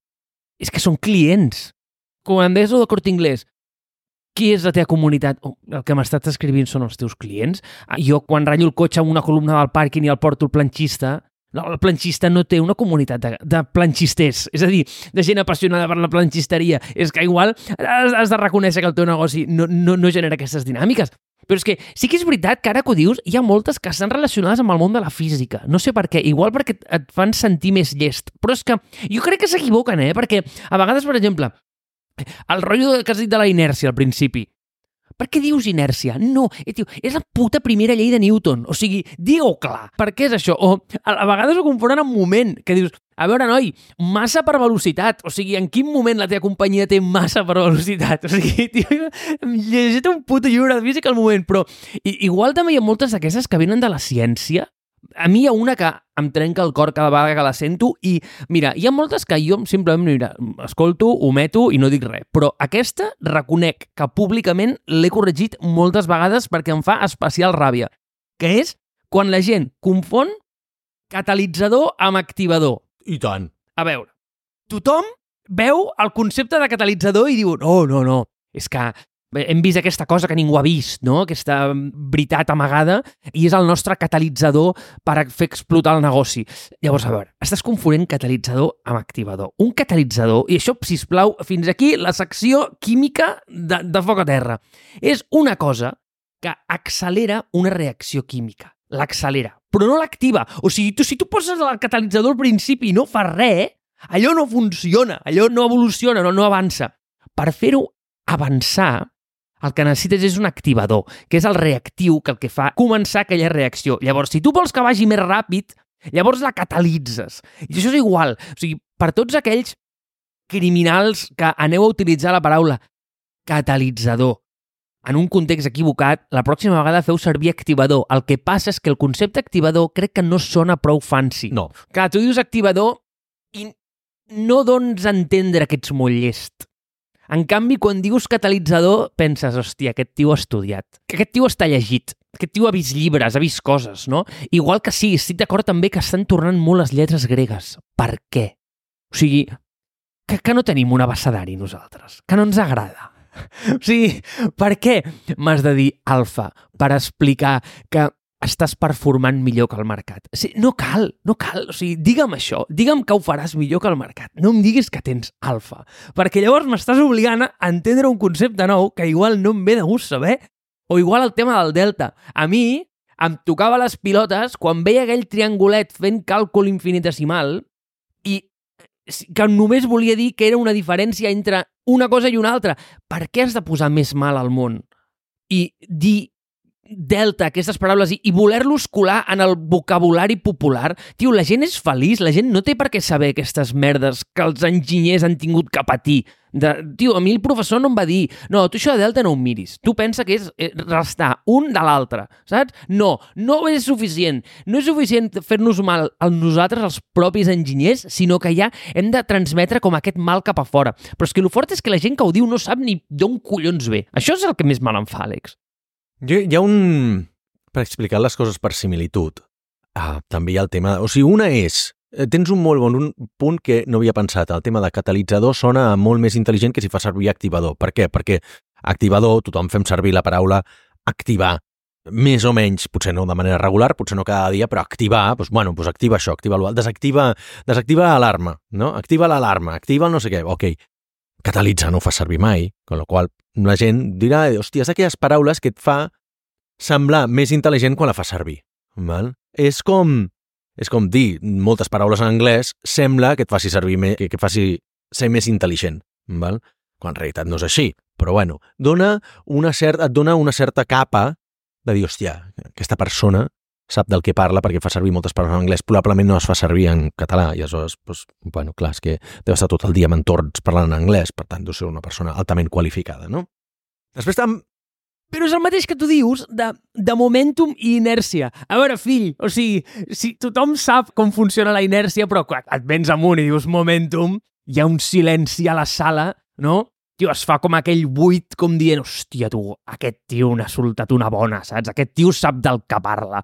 és que són clients. Deies lo de Corte Inglés, qui és la teva comunitat? Oh, el que m'estàs escrivint són els teus clients. Ah, Jo, quan ratllo el cotxe amb una columna del pàrquing i el porto el planxista, no, el planxista no té una comunitat de, de planxisters, és a dir, de gent apassionada per la planxisteria. És que igual has, has de reconèixer que el teu negoci no, no, no genera aquestes dinàmiques. Però és que sí que és veritat que ara que ho dius, hi ha moltes que estan relacionades amb el món de la física. No sé per què, igual perquè et- et fan sentir més llest. Però és que jo crec que s'equivoquen, eh? Perquè a vegades, per exemple, el rotllo que has dit de la inèrcia al principi. Per què dius inèrcia? No, eh, tio, és la puta primera llei de Newton. O sigui, digue-ho clar. Per què és això? O a, vegades ho confonen amb moment, que dius, a veure, noi, massa per velocitat. O sigui, en quin moment la teva companyia té massa per velocitat? O sigui, tio, llegit un puto llibre de física al moment, però i, igual també hi ha moltes d'aquestes que venen de la ciència. A mi hi ha una que em trenca el cor cada vegada que la sento i, mira, hi ha moltes que jo simplement, mira, escolto, ometo i no dic res. Però aquesta reconec que públicament l'he corregit moltes vegades perquè em fa especial ràbia, que és quan la gent confon catalitzador amb activador. I tant. A veure, tothom veu el concepte de catalitzador i diu, no, no, no, és que hem vist aquesta cosa que ningú ha vist, no? aquesta veritat amagada, i és el nostre catalitzador per fer explotar el negoci. Llavors, a veure, estàs confonent catalitzador amb activador. Un catalitzador, i això, si plau, fins aquí la secció química de, de foc a terra. És una cosa que accelera una reacció química. L'accelera, però no l'activa. O sigui, tu, si tu poses el catalitzador al principi i no fa res, allò no funciona, allò no evoluciona, no, no avança. Per fer-ho avançar, el que necessites és un activador, que és el reactiu que el que fa començar aquella reacció. Llavors, si tu vols que vagi més ràpid, llavors la catalitzes. I això és igual. O sigui, per tots aquells criminals que aneu a utilitzar la paraula catalitzador en un context equivocat, la pròxima vegada feu servir activador. El que passa és que el concepte activador crec que no sona prou fancy. No. Clar, tu dius activador i no dones a entendre que ets molt llest. En canvi, quan dius catalitzador, penses, hòstia, aquest tio ha estudiat, que aquest tio està llegit, aquest tio ha vist llibres, ha vist coses, no? Igual que sí, estic d'acord també que estan tornant molt les lletres gregues. Per què? O sigui, que, que no tenim un abecedari nosaltres, que no ens agrada. O sigui, per què m'has de dir alfa per explicar que estàs performant millor que el mercat. O sigui, no cal, no cal. O sigui, digue'm això, digue'm que ho faràs millor que el mercat. No em diguis que tens alfa, perquè llavors m'estàs obligant a entendre un concepte nou que igual no em ve de gust saber. O igual el tema del delta. A mi em tocava les pilotes quan veia aquell triangulet fent càlcul infinitesimal i que només volia dir que era una diferència entre una cosa i una altra. Per què has de posar més mal al món? I dir delta, aquestes paraules, i, i voler-los colar en el vocabulari popular. Tio, la gent és feliç, la gent no té per què saber aquestes merdes que els enginyers han tingut que patir. De, tio, a mi el professor no em va dir no, tu això de delta no ho miris. Tu pensa que és eh, restar un de l'altre, saps? No, no és suficient. No és suficient fer-nos mal a nosaltres, els propis enginyers, sinó que ja hem de transmetre com aquest mal cap a fora. Però és que el fort és que la gent que ho diu no sap ni d'on collons ve. Això és el que més mal em fa, Àlex. Hi ha un... Per explicar les coses per similitud, ah, també hi ha el tema... O sigui, una és... eh, Tens un molt bon un punt que no havia pensat. El tema de catalitzador sona molt més intel·ligent que si fa servir activador. Per què? Perquè activador, tothom fem servir la paraula activar més o menys, potser no de manera regular, potser no cada dia, però activar, doncs, bueno, doncs activa això, activa l'altre, desactiva, desactiva l'alarma, no? Activa l'alarma, activa el no sé què, ok. Catalitzar no ho fa servir mai, con la qual la gent dirà, hòstia, és d'aquelles paraules que et fa semblar més intel·ligent quan la fa servir. Val? És com és com dir moltes paraules en anglès sembla que et faci servir més, que, que faci ser més intel·ligent, val? quan en realitat no és així. Però bueno, dona una certa, et dona una certa capa de dir, hòstia, aquesta persona sap del que parla perquè fa servir moltes paraules en anglès, probablement no es fa servir en català, i aleshores, doncs, bueno, clar, és que deu estar tot el dia amb entorns parlant en anglès, per tant, deu ser una persona altament qualificada, no? Després tam... Però és el mateix que tu dius de, de momentum i inèrcia. A veure, fill, o sigui, si tothom sap com funciona la inèrcia, però quan et vens amunt i dius momentum, hi ha un silenci a la sala, no? Tio, es fa com aquell buit, com dient, hòstia, tu, aquest tio n'ha soltat una bona, saps? Aquest tio sap del que parla.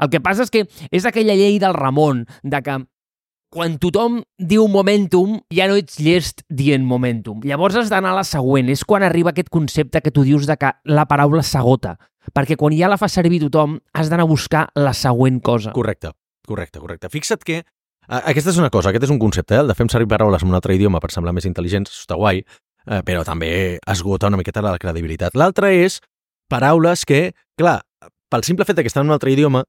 El que passa és que és aquella llei del Ramon, de que quan tothom diu momentum, ja no ets llest dient momentum. Llavors has d'anar a la següent. És quan arriba aquest concepte que tu dius de que la paraula s'agota. Perquè quan ja la fa servir tothom, has d'anar a buscar la següent cosa. Correcte, correcte, correcte. Fixa't que aquesta és una cosa, aquest és un concepte, eh? el de fem servir paraules en un altre idioma per semblar més intel·ligents, està guai, eh, però també esgota una miqueta la credibilitat. L'altre és paraules que, clar, pel simple fet que estan en un altre idioma,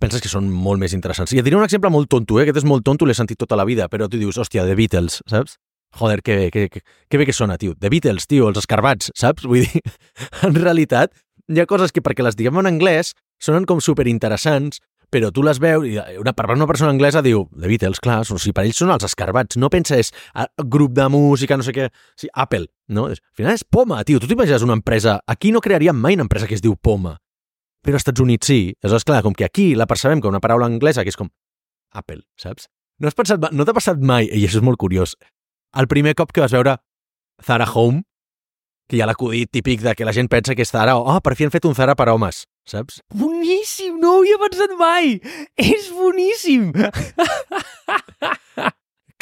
penses que són molt més interessants. I et diré un exemple molt tonto, eh? aquest és molt tonto, l'he sentit tota la vida, però tu dius, hòstia, The Beatles, saps? Joder, que bé, que, que, que bé que sona, tio. The Beatles, tio, els escarbats, saps? Vull dir, en realitat, hi ha coses que perquè les diguem en anglès sonen com superinteressants, però tu les veus i una, per una persona anglesa diu The Beatles, clar, o sigui, per ells són els escarbats. No pensa és ah, grup de música, no sé què... Sí, Apple, no? És- Al final és Poma, tio. Tu t'imagines una empresa... Aquí no crearíem mai una empresa que es diu Poma. Però als Estats Units sí. Aleshores, clar, com que aquí la percebem com una paraula anglesa que és com Apple, saps? No has pensat, no t'ha passat mai, i això és molt curiós, el primer cop que vas veure Zara Home, que hi ha l'acudit típic de que la gent pensa que és Zara, oh, per fi han fet un Zara per homes, saps? Boníssim, no ho havia pensat mai! És boníssim!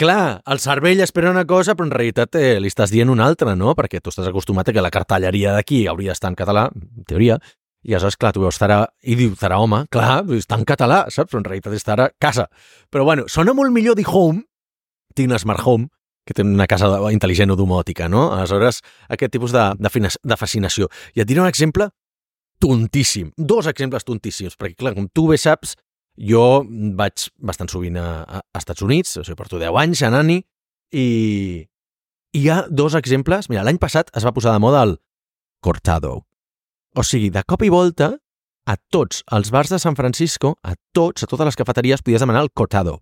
clar, el cervell espera una cosa, però en realitat eh, li estàs dient una altra, no? Perquè tu estàs acostumat a que la cartelleria d'aquí hauria d'estar en català, en teoria, i aleshores, clar, tu veus Zara i diu Zara home, clar, està en català, saps? Però en realitat és Zara casa. Però bueno, sona molt millor dir home, tinc una smart home, que té una casa intel·ligent o domòtica, no? Aleshores, aquest tipus de, de, de fascinació. I et diré un exemple tontíssim, dos exemples tontíssims, perquè clar, com tu bé saps, jo vaig bastant sovint a, a, Estats Units, o sigui, porto 10 anys anant-hi, i, i hi ha dos exemples. Mira, l'any passat es va posar de moda el cortado. O sigui, de cop i volta, a tots els bars de San Francisco, a tots, a totes les cafeteries, podies demanar el cortado.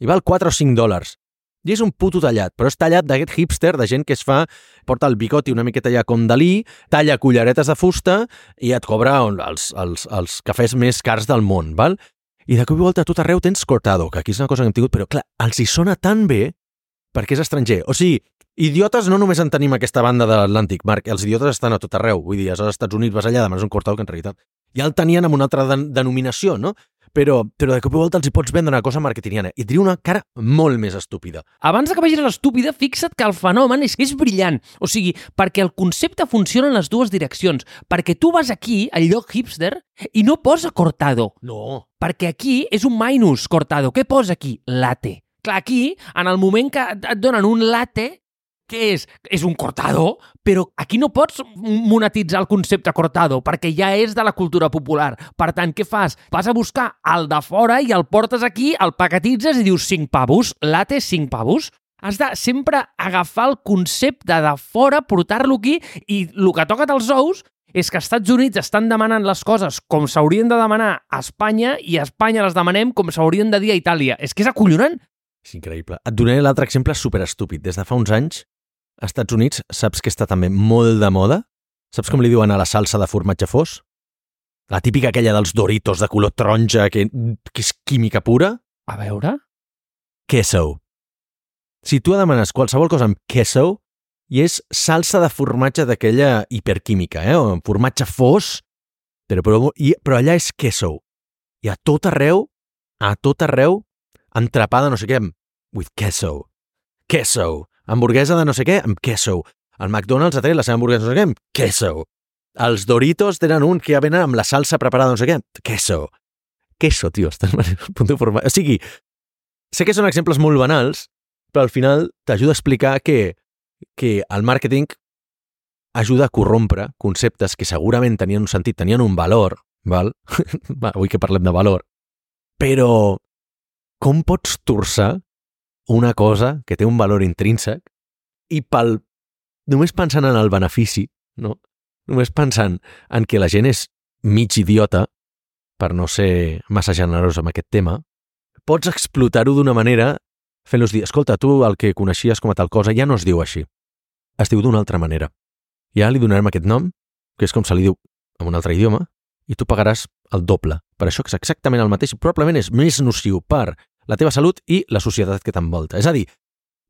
I val 4 o 5 dòlars. I és un puto tallat, però és tallat d'aquest hipster, de gent que es fa, porta el bigoti una miqueta allà com Dalí, talla culleretes de fusta i et cobra els, els, els cafès més cars del món, val? I de cop i volta a tot arreu tens cortado, que aquí és una cosa que hem tingut, però clar, els hi sona tan bé perquè és estranger. O sigui, idiotes no només en tenim aquesta banda de l'Atlàntic, Marc, els idiotes estan a tot arreu. Vull dir, als Estats Units vas allà, demanes un cortado que en realitat ja el tenien amb una altra den denominació, no? Però, però de cop i volta els hi pots vendre una cosa marketingiana i diria una cara molt més estúpida. Abans de que vagis a l'estúpida, fixa't que el fenomen és, és brillant. O sigui, perquè el concepte funciona en les dues direccions. Perquè tu vas aquí, al lloc hipster, i no posa cortado. No. Perquè aquí és un minus cortado. Què posa aquí? Latte. Clar, aquí, en el moment que et donen un latte, què és? És un cortado, però aquí no pots monetitzar el concepte cortado, perquè ja és de la cultura popular. Per tant, què fas? Vas a buscar el de fora i el portes aquí, el paquetitzes i dius 5 pavos, late 5 pavos. Has de sempre agafar el concepte de fora, portar-lo aquí, i el que toca als ous és que als Estats Units estan demanant les coses com s'haurien de demanar a Espanya i a Espanya les demanem com s'haurien de dir a Itàlia. És que és acollonant. És increïble. Et donaré l'altre exemple superestúpid. Des de fa uns anys, als Estats Units, saps que està també molt de moda? Saps com li diuen a la salsa de formatge fos? La típica aquella dels Doritos de color taronja, que, que és química pura? A veure... Queso. Si tu demanes qualsevol cosa amb queso, i és salsa de formatge d'aquella hiperquímica, eh? o formatge fos, però, però, i, però allà és queso. I a tot arreu, a tot arreu, entrepada no sé què, with queso. Queso hamburguesa de no sé què amb queso. El McDonald's ha tret la seva hamburguesa de no sé què amb queso. Els Doritos tenen un que ja venen amb la salsa preparada no sé què, queso. Queso, tio, estàs al punt de forma... O sigui, sé que són exemples molt banals, però al final t'ajuda a explicar que, que el màrqueting ajuda a corrompre conceptes que segurament tenien un sentit, tenien un valor, val? avui que parlem de valor, però com pots torçar una cosa que té un valor intrínsec i pel, només pensant en el benefici, no? només pensant en que la gent és mig idiota, per no ser massa generós amb aquest tema, pots explotar-ho d'una manera fent-los dir, escolta, tu el que coneixies com a tal cosa ja no es diu així. Es diu d'una altra manera. Ja li donarem aquest nom, que és com se li diu en un altre idioma, i tu pagaràs el doble. Per això que és exactament el mateix probablement és més nociu per la teva salut i la societat que t'envolta. És a dir,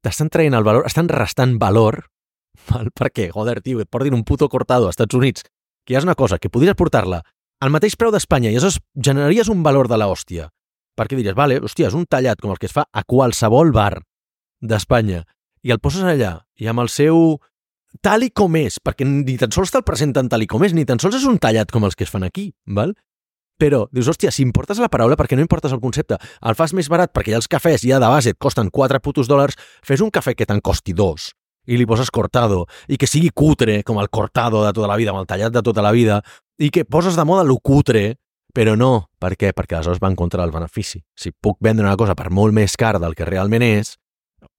t'estan traient el valor, estan restant valor, val? perquè, joder, tio, et portin un puto cortado als Estats Units, que ja és una cosa, que podries portar-la al mateix preu d'Espanya i llavors generaries un valor de la hòstia. Perquè diries, vale, hòstia, és un tallat com el que es fa a qualsevol bar d'Espanya i el poses allà i amb el seu tal i com és, perquè ni tan sols te'l presenten tal i com és, ni tan sols és un tallat com els que es fan aquí, val? Però dius, hòstia, si importes la paraula, per què no importes el concepte? El fas més barat perquè ja els cafès ja de base et costen 4 putos dòlars, fes un cafè que te'n costi 2 i li poses cortado i que sigui cutre com el cortado de tota la vida, amb el tallat de tota la vida i que poses de moda lo cutre, però no. Per què? Perquè aleshores va en contra del benefici. Si puc vendre una cosa per molt més car del que realment és...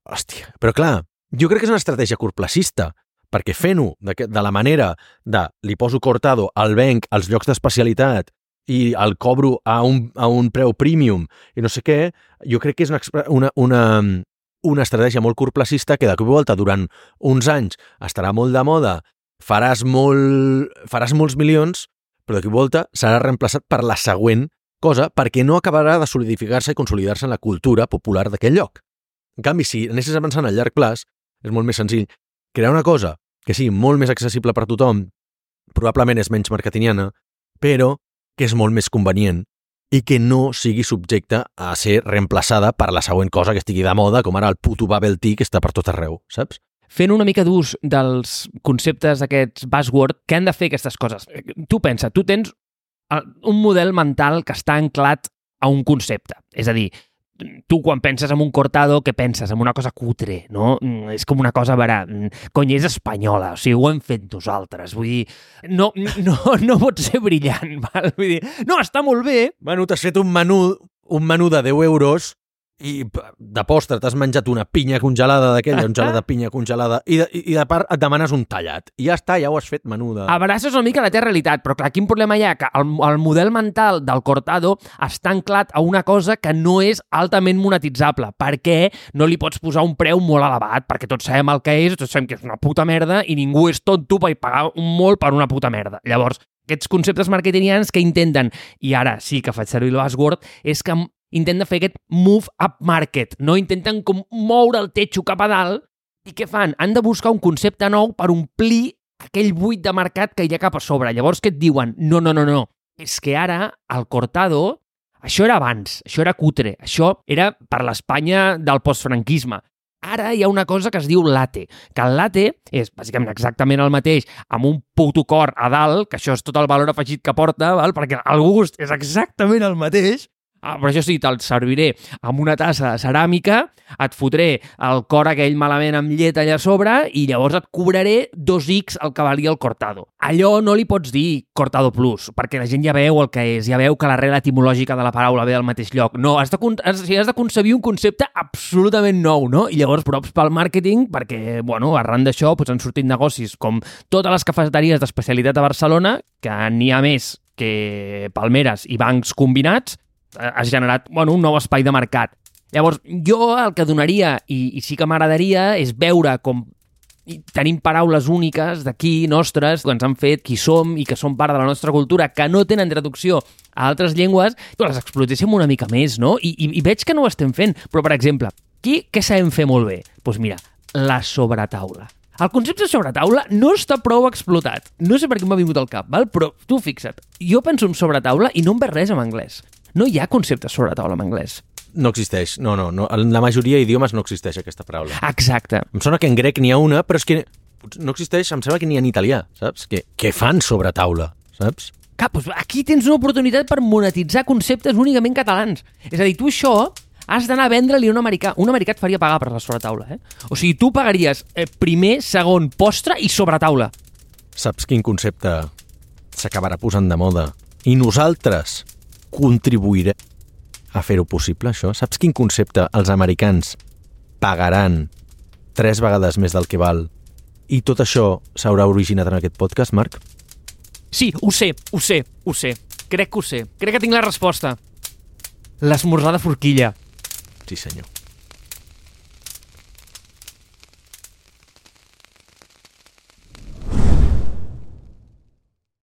Hòstia, però clar, jo crec que és una estratègia curtplacista, perquè fent-ho de, de la manera de li poso cortado al venc als llocs d'especialitat i el cobro a un, a un preu premium i no sé què, jo crec que és una, una, una, una estratègia molt curtplacista que de cop i volta durant uns anys estarà molt de moda, faràs, molt, faràs molts milions, però de cop i volta serà reemplaçat per la següent cosa perquè no acabarà de solidificar-se i consolidar-se en la cultura popular d'aquell lloc. En canvi, si anessis avançant a llarg plaç, és molt més senzill crear una cosa que sigui molt més accessible per tothom, probablement és menys marketingiana, però que és molt més convenient i que no sigui subjecte a ser reemplaçada per la següent cosa que estigui de moda, com ara el puto bubble tea que està per tot arreu, saps? fent una mica d'ús dels conceptes d'aquests buzzword que han de fer aquestes coses. Tu pensa, tu tens eh, un model mental que està anclat a un concepte. És a dir, tu quan penses en un cortado, què penses? En una cosa cutre, no? Mm, És com una cosa, a veure, mm, cony, és espanyola, o sigui, ho hem fet nosaltres, vull dir, no, no, no pot ser brillant, val? Vull dir, no, està molt bé, Bueno, t'has fet un menú, un menú de 10 euros i de postre t'has menjat una pinya congelada d'aquella, un gelat de pinya congelada, i de, i de part et demanes un tallat. I ja està, ja ho has fet menú de... abraces una mica la teva realitat, però clar, quin problema hi ha? Que el, el model mental del cortado està anclat a una cosa que no és altament monetitzable. Per què no li pots posar un preu molt elevat? Perquè tots sabem el que és, tots sabem que és una puta merda i ningú és tonto per pagar un molt per una puta merda. Llavors, aquests conceptes marketingians que intenten, i ara sí que faig servir el buzzword, és que intenten fer aquest move up market, no? Intenten com moure el techo cap a dalt i què fan? Han de buscar un concepte nou per omplir aquell buit de mercat que hi ha cap a sobre. Llavors, què et diuen? No, no, no, no. És que ara, el cortado, això era abans, això era cutre, això era per l'Espanya del postfranquisme. Ara hi ha una cosa que es diu latte, que el latte és bàsicament exactament el mateix, amb un puto cor a dalt, que això és tot el valor afegit que porta, val? perquè el gust és exactament el mateix, Ah, però això sí, te'l serviré amb una tassa de ceràmica, et fotré el cor aquell malament amb llet allà sobre i llavors et cobraré dos X el que valia el cortado. Allò no li pots dir cortado plus, perquè la gent ja veu el que és, ja veu que l'arrel etimològica de la paraula ve del mateix lloc. No, has de, has, has de concebir un concepte absolutament nou, no? I llavors props pel màrqueting, perquè, bueno, arran d'això doncs, han sortit negocis com totes les cafeteries d'especialitat a Barcelona, que n'hi ha més que palmeres i bancs combinats, has generat bueno, un nou espai de mercat. Llavors, jo el que donaria, i, i sí que m'agradaria, és veure com i tenim paraules úniques d'aquí, nostres, que ens han fet qui som i que són part de la nostra cultura, que no tenen traducció a altres llengües, i les explotéssim una mica més, no? I, i, i veig que no ho estem fent. Però, per exemple, aquí què sabem fer molt bé? Doncs pues mira, la sobretaula. El concepte de sobretaula no està prou explotat. No sé per què m'ha vingut al cap, val? però tu fixa't, jo penso en sobretaula i no em ve res en anglès. No hi ha concepte sobretaula en anglès. No existeix. No, no, no. En la majoria d'idiomes no existeix aquesta paraula. Exacte. Em sona que en grec n'hi ha una, però és que no existeix, em sembla que n'hi ha en italià, saps? Que, que fan sobre taula, saps? Clar, doncs aquí tens una oportunitat per monetitzar conceptes únicament catalans. És a dir, tu això has d'anar a vendre-li a un americà. Un americà et faria pagar per la sobretaula, eh? O sigui, tu pagaries eh, primer, segon, postre i sobretaula. Saps quin concepte s'acabarà posant de moda? I nosaltres contribuirem a fer-ho possible, això? Saps quin concepte els americans pagaran tres vegades més del que val i tot això s'haurà originat en aquest podcast, Marc? Sí, ho sé, ho sé, ho sé. Crec que ho sé. Crec que tinc la resposta. L'esmorzar de forquilla. Sí, senyor.